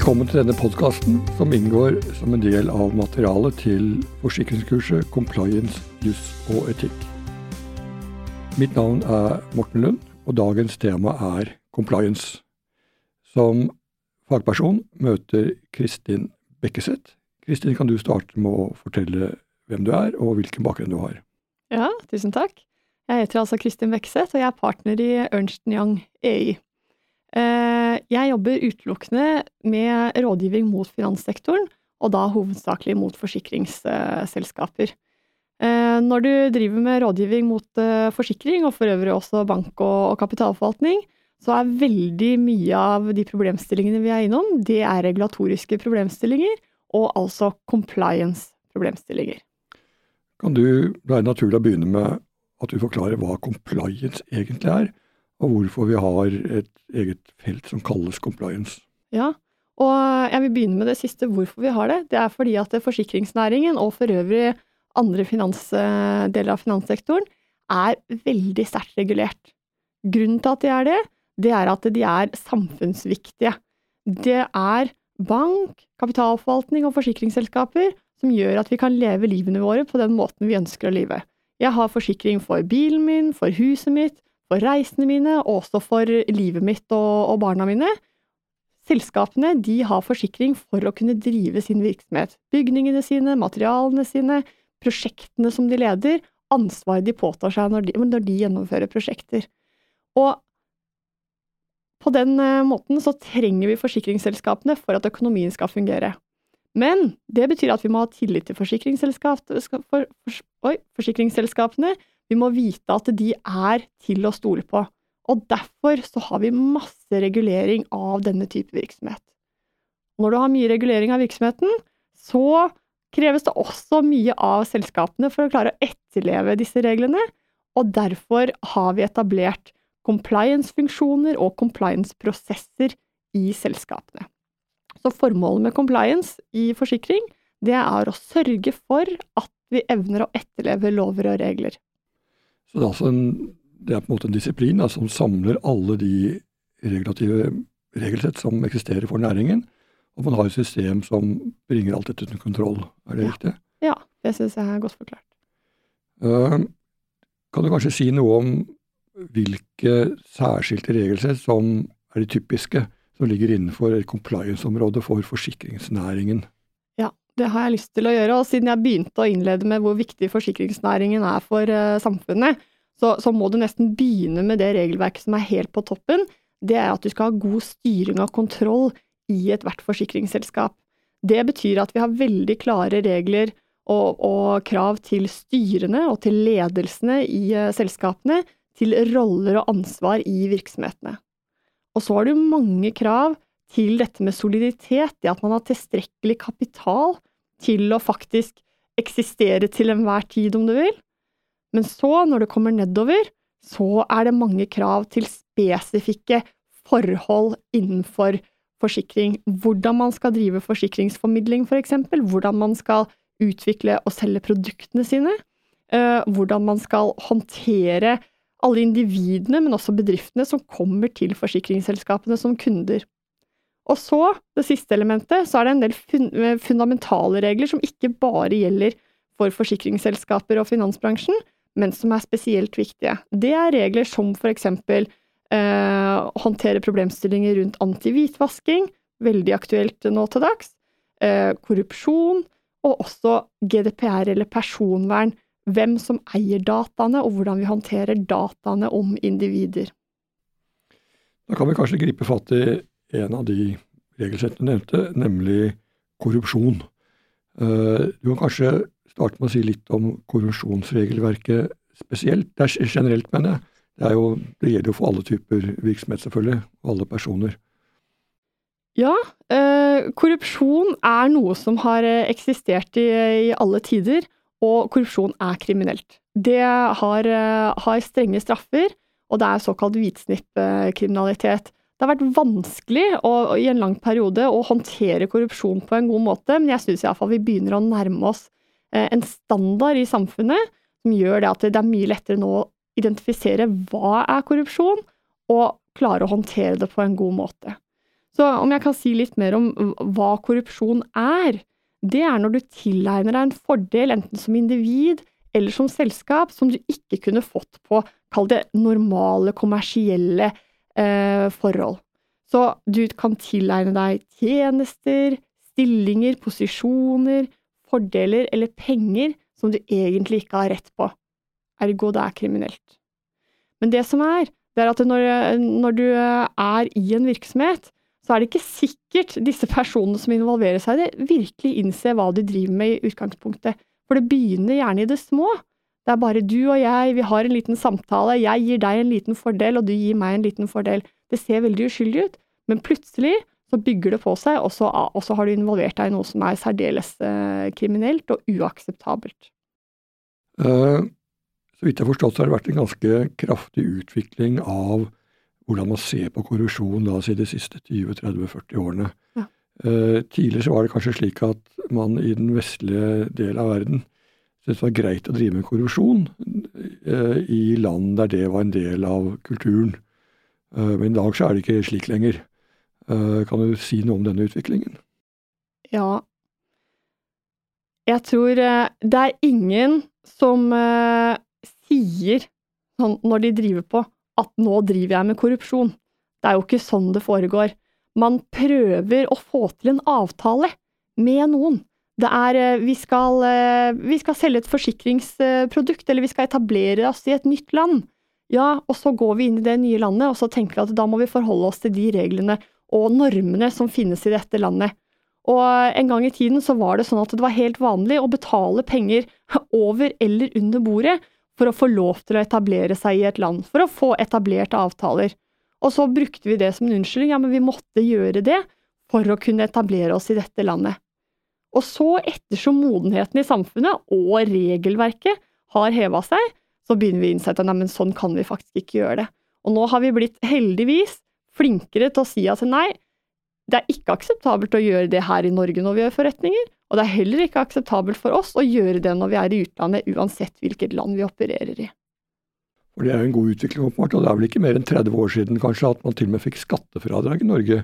Velkommen til denne podkasten, som inngår som en del av materialet til forsikringskurset Compliance, juss og etikk. Mitt navn er Morten Lund, og dagens tema er compliance. Som fagperson møter Kristin Bekkeseth. Kristin, kan du starte med å fortelle hvem du er, og hvilken bakgrunn du har? Ja, tusen takk. Jeg heter altså Kristin Bekkeseth, og jeg er partner i Ernst Young EI. Eh, jeg jobber utelukkende med rådgivning mot finanssektoren, og da hovedsakelig mot forsikringsselskaper. Eh, når du driver med rådgivning mot eh, forsikring, og for øvrig også bank og kapitalforvaltning, så er veldig mye av de problemstillingene vi er innom, det er regulatoriske problemstillinger, og altså compliance-problemstillinger. Kan du, er naturlig å begynne med at du forklarer hva compliance egentlig er? Og hvorfor vi har et eget felt som kalles compliance. Ja, og jeg vil begynne med det siste, hvorfor vi har det. Det er fordi at forsikringsnæringen, og for øvrig andre deler av finanssektoren, er veldig sterkt regulert. Grunnen til at de er det, det er at de er samfunnsviktige. Det er bank, kapitalforvaltning og forsikringsselskaper som gjør at vi kan leve livene våre på den måten vi ønsker å leve. Jeg har forsikring for bilen min, for huset mitt, for reisene mine, og også for livet mitt og, og barna mine. Selskapene har forsikring for å kunne drive sin virksomhet. Bygningene sine, materialene sine, prosjektene som de leder, ansvaret de påtar seg når de, når de gjennomfører prosjekter. Og på den eh, måten så trenger vi forsikringsselskapene for at økonomien skal fungere. Men det betyr at vi må ha tillit til forsikringsselskapene. Vi må vite at de er til å stole på. Og derfor så har vi masse regulering av denne type virksomhet. Når du har mye regulering av virksomheten, så kreves det også mye av selskapene for å klare å etterleve disse reglene, og derfor har vi etablert compliance-funksjoner og compliance-prosesser i selskapene. Så formålet med compliance i forsikring, det er å sørge for at vi evner å etterleve lover og regler. Så det er, altså en, det er på en måte en disiplin da, som samler alle de regulative regelsett som eksisterer for næringen, og man har et system som bringer alt dette under kontroll. Er det ja. riktig? Ja, det syns jeg er godt forklart. Uh, kan du kanskje si noe om hvilke særskilte regelsett som er de typiske som ligger innenfor et compliance-område for forsikringsnæringen? Det har jeg lyst til å gjøre, og siden jeg begynte å innlede med hvor viktig forsikringsnæringen er for uh, samfunnet, så, så, må du nesten begynne med det regelverket som er helt på toppen. Det er at du skal ha god styring og kontroll i ethvert forsikringsselskap. Det betyr at vi har veldig klare regler og, og krav til styrene og til ledelsene i uh, selskapene, til roller og ansvar i virksomhetene. Og så har du mange krav til dette med soliditet, det at man har tilstrekkelig kapital til å faktisk eksistere til enhver tid, om du vil. Men så, når det kommer nedover, så er det mange krav til spesifikke forhold innenfor forsikring. Hvordan man skal drive forsikringsformidling, for eksempel. Hvordan man skal utvikle og selge produktene sine. Eh, hvordan man skal håndtere alle individene, men også bedriftene som kommer til forsikringsselskapene som kunder. Og så, det siste elementet, så er det en del fun eh, fundamentale regler som ikke bare gjelder for forsikringsselskaper og finansbransjen, men som er spesielt viktige. Det er regler som for eksempel eh, håndtere problemstillinger rundt antihvitvasking, veldig aktuelt nå til dags, eh, korrupsjon, og også GDPR eller personvern, hvem som eier dataene, og hvordan vi håndterer dataene om individer. Da kan vi kanskje gripe fatt i en av de regelsettene nevnte, nemlig korrupsjon. Eh, du kan kanskje starte med å si litt om korrupsjonsregelverket spesielt. Det er generelt, mener jeg. Det, jo, det gjelder jo for alle typer virksomhet, selvfølgelig, alle personer. Ja, eh, korrupsjon er noe som har eh, eksistert i, alle tider, og korrupsjon er kriminelt. Det har, har strenge straffer, og det er såkalt hvitsnippkriminalitet. Det har vært vanskelig å, i en lang periode å håndtere korrupsjon på en god måte, men jeg syns iallfall vi begynner å nærme oss eh, en standard i samfunnet som gjør det at det er mye lettere nå å identifisere hva er korrupsjon, og klare å håndtere det på en god måte. Så om jeg kan si litt mer om hva korrupsjon er, det er når du tilegner deg en fordel, enten som individ eller som selskap, som du ikke kunne fått på, kall det normale, kommersielle forhold. Så du kan tilegne deg tjenester, stillinger, posisjoner, fordeler eller penger som du egentlig ikke har rett på. Ergo det er kriminelt. Men det som er, det er at når, når du er i en virksomhet, så er det ikke sikkert disse personene som involverer seg i det, virkelig innser hva de driver med i utgangspunktet. For det begynner gjerne i det små. Det er bare du og jeg, vi har en liten samtale, jeg gir deg en liten fordel, og du gir meg en liten fordel. Det ser veldig uskyldig ut, men plutselig så bygger det på seg, og så, og så har du involvert deg i noe som er særdeles eh, kriminelt og uakseptabelt. Uh, så vidt jeg har forstått, så har det vært en ganske kraftig utvikling av hvordan man ser på korrupsjon la oss si de siste 20-30-40 årene. Ja. Uh, tidligere så var det kanskje slik at man i den vestlige del av verden syntes var greit å drive med korrupsjon uh, i land der det var en del av kulturen. Uh, men i dag så er det ikke slik lenger. kan du si noe om denne utviklingen? Ja. Jeg tror det er ingen som sier, sånn når de driver på, at nå driver jeg med korrupsjon. Det er jo ikke sånn det foregår. Man prøver å få til en avtale med noen. Det er eh, vi skal, eh, vi skal selge et forsikringsprodukt, eller vi skal etablere oss i et nytt land. Ja, og så går vi inn i det nye landet, og så tenker vi at da må vi forholde oss til de reglene og normene som finnes i dette landet. Og en gang i tiden så var det sånn at det var helt vanlig å betale penger over eller under bordet for å få lov til å etablere seg i et land, for å få etablerte avtaler. Og så brukte vi det som en unnskyldning, ja, men vi måtte gjøre det for å kunne etablere oss i dette landet. Og så, ettersom modenheten i samfunnet og regelverket har heva seg, så begynner vi å innse at nei, men sånn kan vi faktisk ikke gjøre det. Og nå har vi blitt heldigvis flinkere til å si at nei, det er ikke akseptabelt å gjøre det her i Norge når vi gjør forretninger, og det er heller ikke akseptabelt for oss å gjøre det når vi er i utlandet, uansett hvilket land vi opererer i. For Det er jo en god utvikling, åpenbart. Og det er vel ikke mer enn 30 år siden kanskje at man til og med fikk skattefradrag i Norge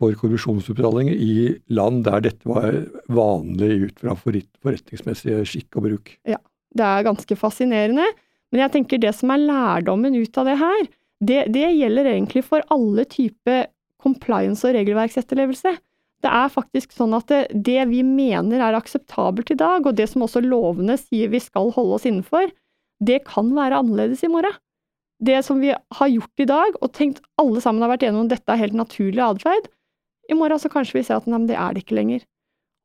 for korrupsjonsutbetalinger i land der dette var vanlig ut fra forretningsmessige skikk og bruk. Ja, det er ganske fascinerende. Men jeg tenker det som er lærdommen ut av det her, det, det gjelder egentlig for alle typer compliance og regelverksetterlevelse. Det er faktisk sånn at det, det, vi mener er akseptabelt i dag, og det som også lovene sier vi skal holde oss innenfor, det kan være annerledes i morgen. Det som vi har gjort i dag, og tenkt alle sammen har vært enige om dette er helt naturlig atferd, i morgen så kanskje vi ser at nei, det er det ikke lenger.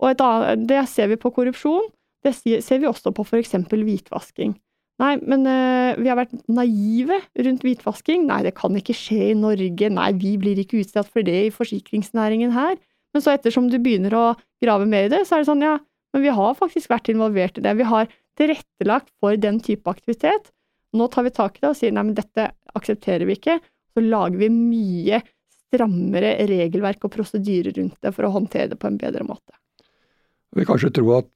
Og annet, det ser vi på korrupsjon, det ser vi også på eksempel hvitvasking. Nei, men uh, vi har vært naive rundt hvitvasking. Nei, det kan ikke skje i Norge. Nei, vi blir ikke utsatt for det i forsikringsnæringen her. Men så ettersom du begynner å grave mer i det, så er det sånn, ja, men vi har faktisk vært involvert i det. Vi har tilrettelagt for den type aktivitet. Nå tar vi tak i det og sier nei, men dette aksepterer vi ikke. Så lager vi mye strammere regelverk og prosedyrer rundt det for å håndtere det på en bedre måte. Vi vil kanskje tro at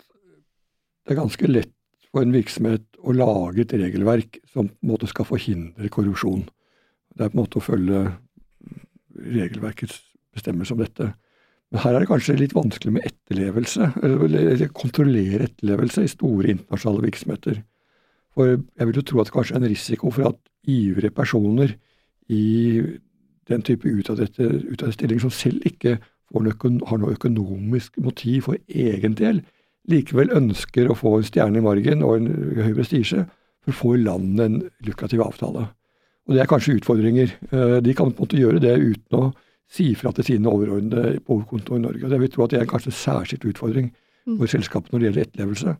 det er ganske lett for en virksomhet å lage et regelverk som på en måte skal forhindre korrupsjon. Det er på en måte å følge regelverkets bestemmelser om dette. Men her er det kanskje litt vanskelig med etterlevelse, eller kontrollere etterlevelse i store internasjonale virksomheter. For jeg vil jo tro at det kanskje er en risiko for at ivrige personer i den type utadrettet stilling som selv ikke noe, har noe økonomisk motiv for egen del, likevel ønsker å få en stjerne i margen og en høy prestisje for å få i land en lukrativ avtale. Og Det er kanskje utfordringer. Eh, de kan på en måte gjøre det uten å si fra til sine overordnede på hovedkontor i Norge. Og det vil tro at det er kanskje en særskilt utfordring mm. for selskapet når det gjelder etterlevelse.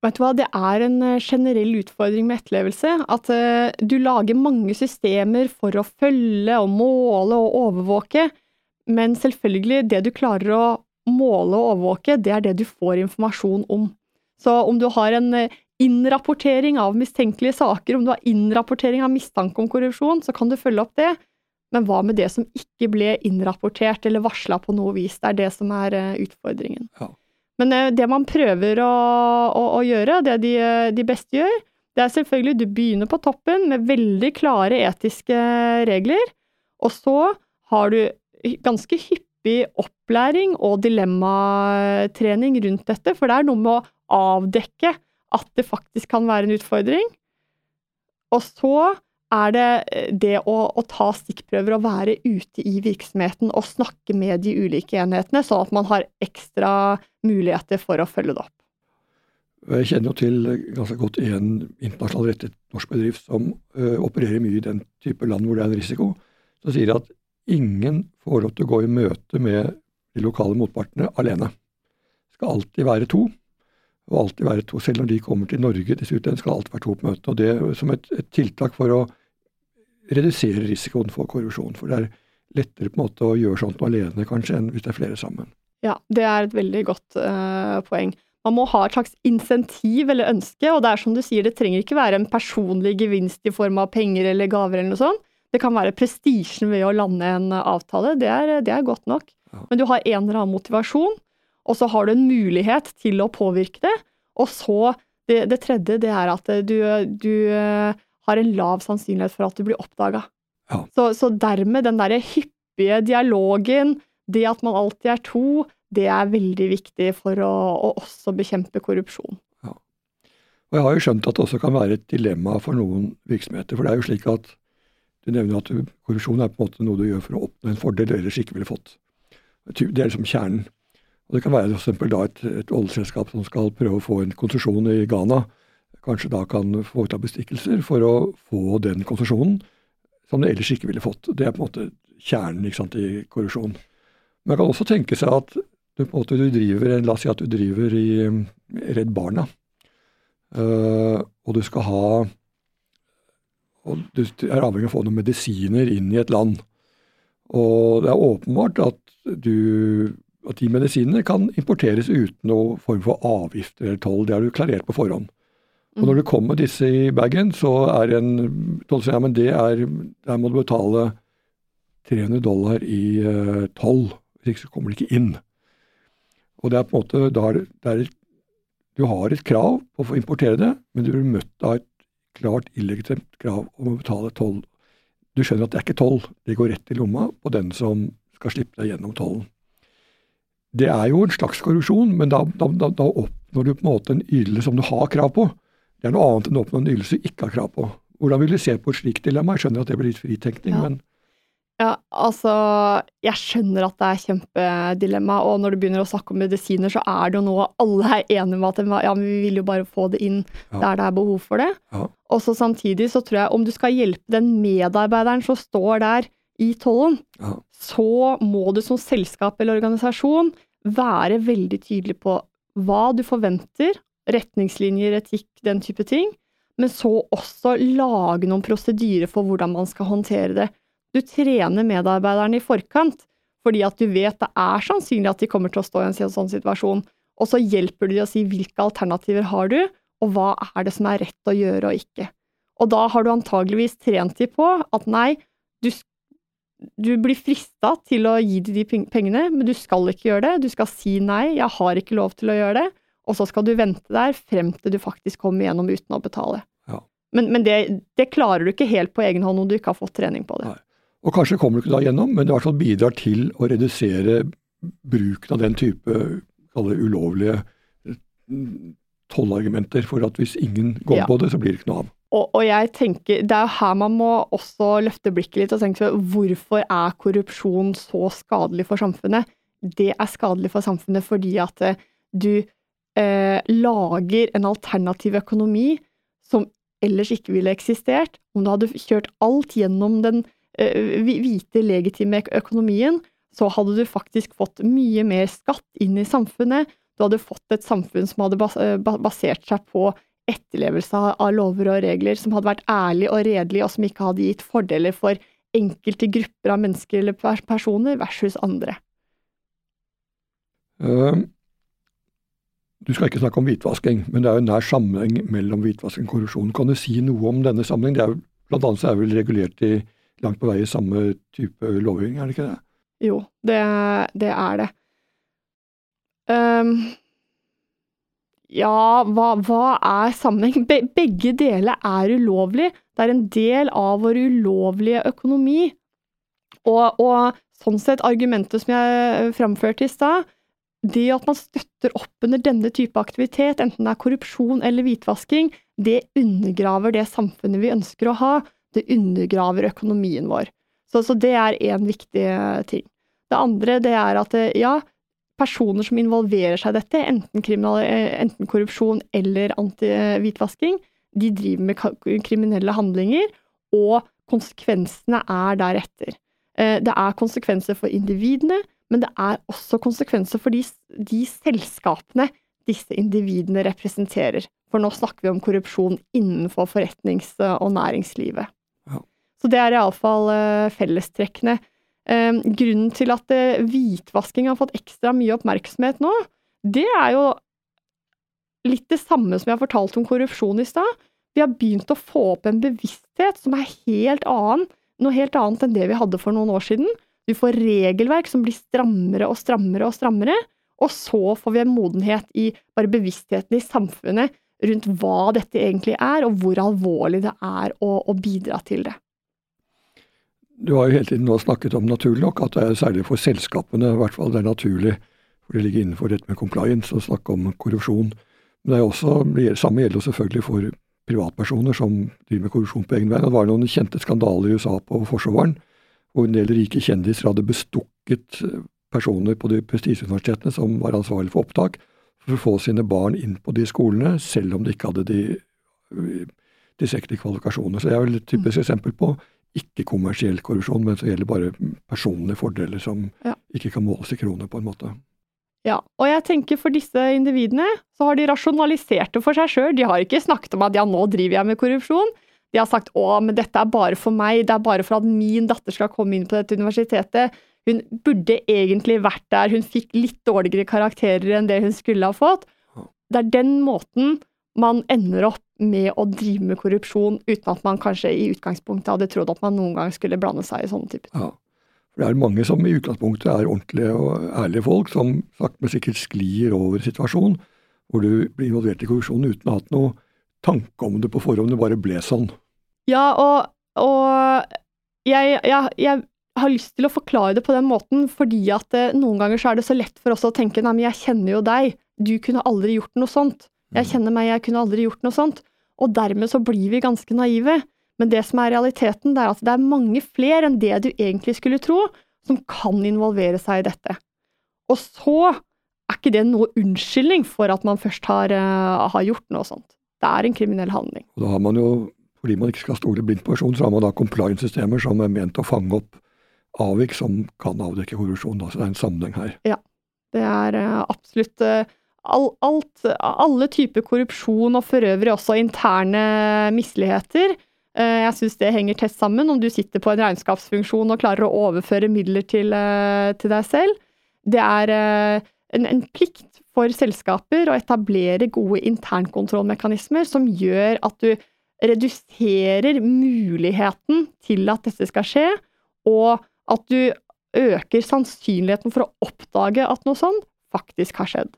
Vet du hva, Det er en eh, generell utfordring med etterlevelse. At uh, du lager mange systemer for å følge og måle og overvåke, men selvfølgelig, det du klarer å måle og overvåke, det er det du får informasjon om. Så om du har en eh, innrapportering av mistenkelige saker, om du har innrapportering av mistanke om korrupsjon, så kan du følge opp det. Men hva med det som ikke ble innrapportert eller varsla på noe vis? Det er det som er eh, utfordringen. Ja. Men eh, det man prøver å, å, å gjøre, det de, de, beste gjør, det er selvfølgelig du begynner på toppen med veldig klare etiske regler, og så har du ganske hyppig opplæring og dilemmatrening rundt dette, for det er noe med å avdekke at det faktisk kan være en utfordring. Og så er det eh, det å, å, ta stikkprøver og være ute i virksomheten og snakke med de ulike enhetene, sånn at man har ekstra muligheter for å følge det opp. Jeg kjenner jo til ganske godt en internasjonal rettet norsk bedrift som ø, opererer mye i den type land hvor det er en risiko, som sier at ingen får lov til å gå i møte med de lokale motpartene alene. Det skal alltid være to, og alltid være to. Selv når de kommer til Norge dessuten, skal det alltid være to på møtet. Og det som et, et tiltak for å redusere risikoen for korrupsjon. For det er lettere på en måte å gjøre sånt alene kanskje, enn hvis det er flere sammen. Ja, det er et veldig godt uh, poeng. Man må ha et slags insentiv eller ønske, og det er som du sier, det trenger ikke være en personlig gevinst i form av penger eller gaver eller noe sånt. Det kan være prestisjen ved å lande en avtale, det er, det er godt nok. Ja. Men du har en eller annen motivasjon, og så har du en mulighet til å påvirke det. Og så, det, det tredje, det er at du, du har en lav sannsynlighet for at du blir oppdaga. Ja. Så, så, dermed den derre hyppige dialogen, det at man alltid er to, det er veldig viktig for å, å også bekjempe korrupsjon. Ja. Og Jeg har jo skjønt at det også kan være et dilemma for noen virksomheter. For det er jo slik at du nevner at korrupsjon er på en måte noe du gjør for å oppnå en fordel du ellers ikke ville fått. Det er liksom kjernen. Og Det kan være for da et, et oljeselskap som skal prøve å få en konsesjon i Ghana kanskje da kan foreta bestikkelser for å få den konsesjonen som de ellers ikke ville fått. Det er på en måte kjernen sant, i korrupsjon. Men man kan også tenke seg at du, på en måte, du driver, la oss si at du driver i Redd Barna, uh, og du skal ha og Du er avhengig av å få noen medisiner inn i et land. Og det er åpenbart at, du, at de medisinene kan importeres uten noen form for avgifter eller toll. Det har du klarert på forhånd. Og når du det kommer disse i bagen, så er en toll ja, men det er, der må du betale 300 dollar i uh, toll. Hvis ikke kommer det ikke inn. Og det er på en måte da er, er, Du har et krav på å få importere det, men du blir møtt av et klart illegitimt krav om å betale toll. Du skjønner at det er ikke toll, det går rett i lomma på den som skal slippe deg gjennom tollen. Det er jo en slags korrupsjon, men da, da, da, da oppnår du på en måte en ytelse som du har krav på. Det er noe annet enn å oppnå en ytelse du ikke har krav på. Hvordan vil du se på et slikt dilemma? Jeg skjønner at det blir litt fritenkning, ja. men ja, altså Jeg skjønner at det er kjempedilemma, og når du begynner å snakke om medisiner, så er det jo noe alle er enige om at ja, men vi vil jo bare få det inn ja. der det er behov for det. Ja. Og så samtidig så tror jeg om du skal hjelpe den medarbeideren som står der i tollen, ja. så må du som selskap eller organisasjon være veldig tydelig på hva du forventer retningslinjer, etikk, den type ting. Men så også lage noen prosedyrer for hvordan man skal håndtere det. Du trener medarbeiderne i forkant, fordi at du vet det er sannsynlig at de kommer til å stå i en sånn situasjon. Og så hjelper du dem å si hvilke alternativer har du, og hva er det som er rett å gjøre og ikke. Og da har du antageligvis trent dem på at nei, du, du blir frista til å gi dem de pengene, men du skal ikke gjøre det. Du skal si nei, jeg har ikke lov til å gjøre det og så skal du vente der frem til du faktisk kommer gjennom uten å betale. Ja. Men, men det, det, klarer du ikke helt på egen hånd om du ikke har fått trening på det. Nei. Og kanskje kommer du ikke da gjennom, men det i hvert fall bidrar til å redusere bruken av den type ulovlige mm, tollargumenter for at hvis ingen går ja. på det, så blir det ikke noe av. Og, og, jeg tenker, Det er jo her man må også løfte blikket litt og tenke hvorfor er korrupsjon så skadelig for samfunnet? Det er skadelig for samfunnet fordi at eh, du eh, lager en alternativ økonomi som ellers ikke ville eksistert, om du hadde kjørt alt gjennom den eh, hvite, legitime økonomien, så hadde du faktisk fått mye mer skatt inn i samfunnet. Du hadde fått et samfunn som hadde eh, basert seg på etterlevelse av lover og regler, som hadde vært ærlig og redelig, og som ikke hadde gitt fordeler for enkelte grupper av mennesker eller personer versus andre. Um, du skal ikke snakke om hvitvasking, men det er jo en nær sammenheng mellom hvitvasking og korrupsjon. Kan du si noe om denne sammenheng? Det er jo, blant annet så er vel regulert i langt på vei i samme type lovgivning, er det ikke det? Jo, det, det er det. Um, ja, hva, hva, er sammenheng? Be, begge deler er ulovlig. Det er en del av vår ulovlige økonomi. Og, og sånn sett, argumentet som jeg framførte i stad, det at man støtter opp under denne type aktivitet, enten det er korrupsjon eller hvitvasking, det undergraver det samfunnet vi ønsker å ha. Det undergraver økonomien vår. Så, så det er én viktig ting. Det andre det er at ja, personer som involverer seg i dette, enten, enten korrupsjon eller anti-hvitvasking, de driver med kriminelle handlinger, og konsekvensene er deretter. Eh, det er konsekvenser for individene, men det er også konsekvenser for de, de selskapene disse individene representerer. For nå snakker vi om korrupsjon innenfor forretnings- og næringslivet. Ja. Så det er iallfall eh, fellestrekkene. Eh, grunnen til at hvitvasking har fått ekstra mye oppmerksomhet nå, det er jo litt det samme som jeg fortalte om korrupsjon i stad. Vi har begynt å få opp en bevissthet som er helt annen, noe helt annet enn det vi hadde for noen år siden. Du får regelverk som blir strammere og strammere og strammere, og så får vi en modenhet i bare bevisstheten i samfunnet rundt hva dette egentlig er, og hvor alvorlig det er å, å bidra til det. Du har jo hele tiden nå snakket om naturlig nok at det er særlig for selskapene i hvert fall det er naturlig, for det ligger innenfor dette med compliance, å snakke om korrupsjon. Men det er også, samme gjelder selvfølgelig for privatpersoner som driver med korrupsjon på egen vei. Det var noen kjente skandaler i USA på forsommeren, hvor en del rike kjendiser hadde bestukket eh, personer på de prestisjeuniversitetene som var ansvarlig for opptak, for å få sine barn inn på de skolene, selv om de ikke hadde de tilstrekkelige kvalifikasjoner. Så det er vel et typisk mm. eksempel på ikke-kommersiell korrupsjon, men som gjelder bare personlige fordeler som ja. ikke kan måles i kroner, på en måte. Ja, og jeg tenker for disse individene så har de rasjonalisert det for seg sjøl. De har ikke snakket om at ja, nå driver jeg med korrupsjon. De har sagt å, men dette er bare for meg, det er bare for at min datter skal komme inn på dette universitetet. Hun burde egentlig vært der, hun fikk litt dårligere karakterer enn det hun skulle ha fått. Det er den måten man ender opp med å drive med korrupsjon, uten at man kanskje i utgangspunktet hadde trodd at man noen gang skulle blande seg i sånne typer Ja. For det er mange som i utgangspunktet er ordentlige og ærlige folk, som sagt men sikkert sklir over situasjonen, hvor du blir involvert i korrupsjon uten å ha hatt noe tanke om det på forhånd, det bare ble sånn. Ja, og, og jeg, jeg, jeg, har lyst til å forklare det på den måten, fordi at eh, noen ganger så er det så lett for oss å tenke nei, men jeg kjenner jo deg, du kunne aldri gjort noe sånt. Jeg mm. kjenner meg, jeg kunne aldri gjort noe sånt. Og dermed så blir vi ganske naive. Men det som er realiteten, det er at det er mange flere enn det du egentlig skulle tro, som kan involvere seg i dette. Og så er ikke det noe unnskyldning for at man først har, uh, har gjort noe sånt. Det er en kriminell handling. Og da har man jo, fordi man ikke skal stole blindt på person, så har man da compliance-systemer som er ment å fange opp avvik som kan avdekke korrupsjon. Så det er en sammenheng her. Ja, det er uh, absolutt uh, all, alt, alle typer korrupsjon, og for øvrig også interne misligheter, Eh, jeg syns det henger tett sammen, om du sitter på en regnskapsfunksjon og klarer å overføre midler til, eh, til deg selv. Det er eh, en, en, plikt for selskaper å etablere gode internkontrollmekanismer som gjør at du reduserer muligheten til at dette skal skje, og at du øker sannsynligheten for å oppdage at noe sånt faktisk har skjedd.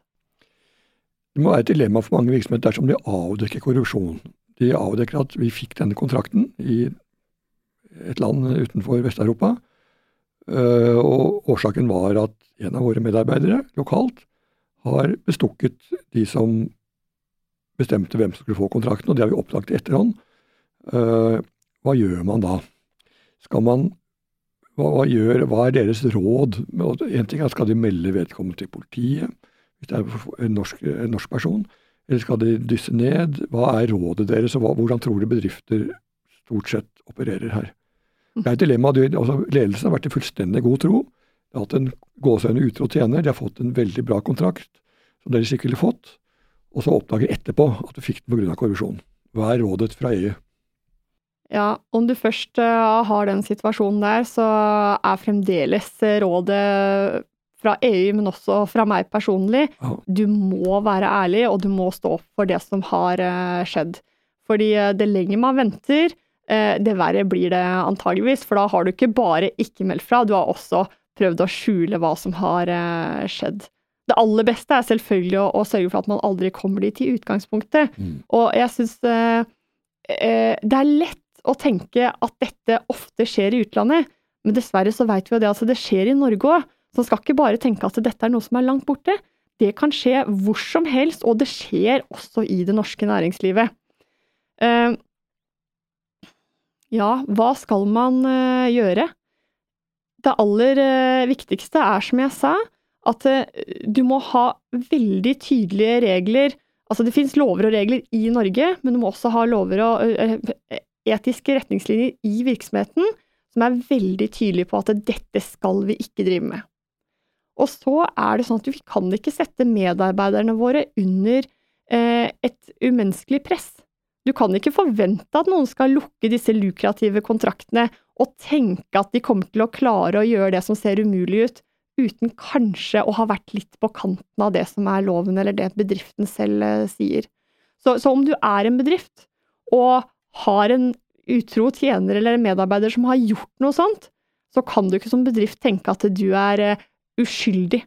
Det må være et dilemma for mange virksomheter dersom de avdekker korrupsjon. De avdekker at vi fikk denne kontrakten i et land utenfor Vest-Europa. Eh, og årsaken var at en av våre medarbeidere lokalt har bestukket de som bestemte hvem som skulle få kontrakten, og det har vi oppdaget i etterhånd. Eh, hva gjør man da? Skal man hva, hva, gjør, hva er deres råd? En ting er Skal de melde vedkommende til politiet, hvis det er en norsk, en norsk person? Eller skal de dysse ned? Hva er rådet deres, og hva, hvordan tror de bedrifter stort sett opererer her? Det er et dilemma. Altså, ledelsen har vært i fullstendig god tro. De har hatt en gåsehøyne utro tjener, de har fått en veldig bra kontrakt, som dere sikkert ville fått, og så oppdager etterpå at du fikk den pga. korrupsjon. Hva er rådet fra EU? Ja, om du først uh, har den situasjonen der, så er fremdeles rådet fra EU, men også fra meg personlig. ja. Du må være ærlig, og du må stå opp for det som har uh, skjedd. Fordi uh, det lenger man venter, det verre blir det antageligvis. For da har du ikke bare ikke meldt fra, du har også prøvd å skjule hva som har skjedd. Det aller beste er selvfølgelig å, å, sørge for at man aldri kommer dit i utgangspunktet. Mm. Og jeg syns det er lett å tenke at dette ofte skjer i utlandet. Men dessverre så vet vi jo det, altså det skjer i Norge òg. Så man skal ikke bare tenke at dette er noe som er langt borte. Det kan skje hvor som helst, og det skjer også i det norske næringslivet. Uh, ja, hva skal man uh, gjøre? Det aller uh, viktigste er, som jeg sa, at du må ha veldig tydelige regler. Altså det finnes lover og regler i Norge, men du må også ha lover og etiske retningslinjer i virksomheten som er veldig tydelige på at dette skal vi ikke drive med. Og så er det sånn at vi kan ikke sette medarbeiderne våre under eh, et umenneskelig press. Du kan ikke forvente at noen skal lukke disse lukrative kontraktene og tenke at de kommer til å klare å gjøre det som ser umulig ut, uten kanskje å ha vært litt på kanten av det som er loven eller det bedriften selv eh, sier. Så, så om du er en bedrift og har en utro tjener eller en medarbeider som har gjort noe sånt, så kan du ikke som bedrift tenke at du er eh, uskyldig.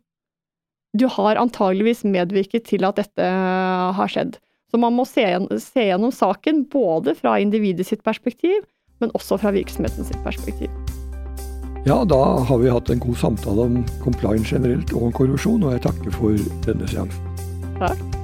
Du har antageligvis medvirket til at dette eh, har skjedd. Så man må se, se gjennom saken både fra individet sitt perspektiv, men også fra virksomheten sitt perspektiv. Ja, da har vi hatt en god samtale om compliance generelt og om korrupsjon, og jeg takker for denne seansen. Takk.